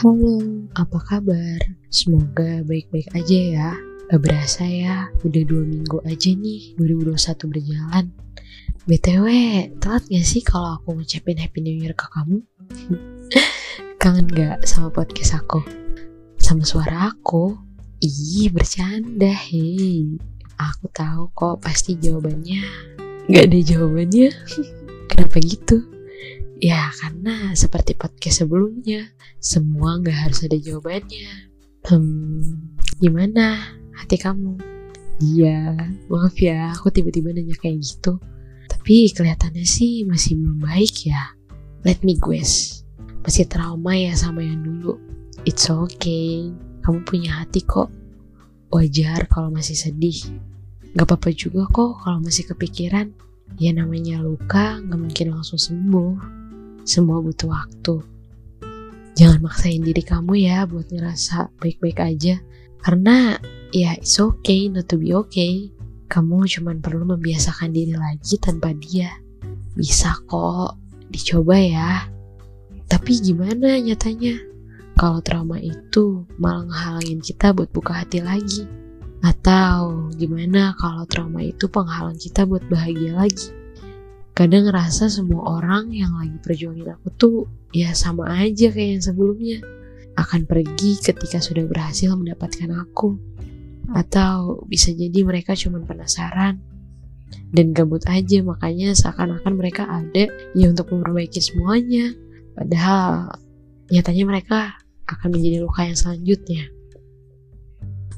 Halo, apa kabar? Semoga baik-baik aja ya. Gak berasa ya, udah dua minggu aja nih 2021 berjalan. BTW, telat gak sih kalau aku ngucapin Happy New Year ke kamu? Kangen gak sama podcast aku? Sama suara aku? Ih, bercanda, hei. Aku tahu kok pasti jawabannya. Gak ada jawabannya. Kenapa gitu? Ya karena seperti podcast sebelumnya, semua nggak harus ada jawabannya. Hmm, gimana hati kamu? Iya, maaf ya, aku tiba-tiba nanya kayak gitu. Tapi kelihatannya sih masih belum baik ya. Let me guess, masih trauma ya sama yang dulu. It's okay, kamu punya hati kok. Wajar kalau masih sedih. Gak apa-apa juga kok kalau masih kepikiran. Ya namanya luka gak mungkin langsung sembuh semua butuh waktu. Jangan maksain diri kamu ya buat ngerasa baik-baik aja. Karena ya it's okay not to be okay. Kamu cuma perlu membiasakan diri lagi tanpa dia. Bisa kok, dicoba ya. Tapi gimana nyatanya? Kalau trauma itu malah ngehalangin kita buat buka hati lagi. Atau gimana kalau trauma itu penghalang kita buat bahagia lagi? Kadang ngerasa semua orang yang lagi perjuangin aku tuh ya sama aja kayak yang sebelumnya. Akan pergi ketika sudah berhasil mendapatkan aku. Atau bisa jadi mereka cuma penasaran dan gabut aja. Makanya seakan-akan mereka ada ya untuk memperbaiki semuanya. Padahal nyatanya mereka akan menjadi luka yang selanjutnya.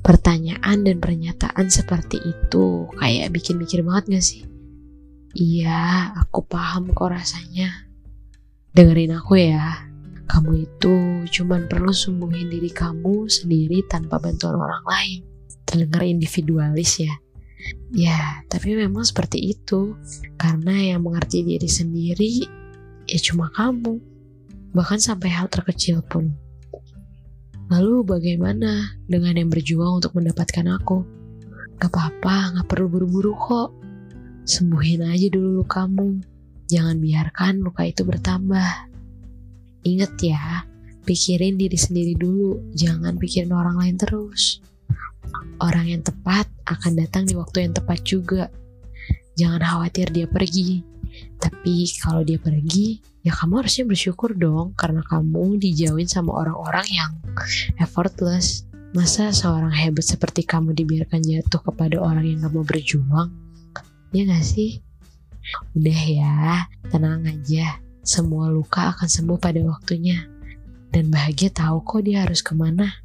Pertanyaan dan pernyataan seperti itu kayak bikin mikir banget gak sih Iya, aku paham kok rasanya. Dengerin aku ya. Kamu itu cuman perlu sembuhin diri kamu sendiri tanpa bantuan orang lain. Terdengar individualis ya. Ya, tapi memang seperti itu. Karena yang mengerti diri sendiri ya cuma kamu. Bahkan sampai hal terkecil pun. Lalu bagaimana dengan yang berjuang untuk mendapatkan aku? Gak apa-apa, gak perlu buru-buru kok Sembuhin aja dulu kamu. Jangan biarkan luka itu bertambah. Ingat ya, pikirin diri sendiri dulu, jangan pikirin orang lain terus. Orang yang tepat akan datang di waktu yang tepat juga. Jangan khawatir dia pergi. Tapi kalau dia pergi, ya kamu harusnya bersyukur dong karena kamu dijauhin sama orang-orang yang effortless. Masa seorang hebat seperti kamu dibiarkan jatuh kepada orang yang gak mau berjuang? Ya gak sih? Udah ya, tenang aja. Semua luka akan sembuh pada waktunya. Dan bahagia tahu kok dia harus ke mana.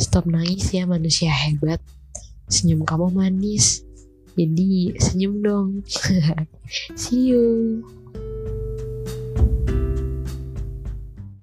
Stop nangis ya manusia hebat. Senyum kamu manis. Jadi senyum dong. See you.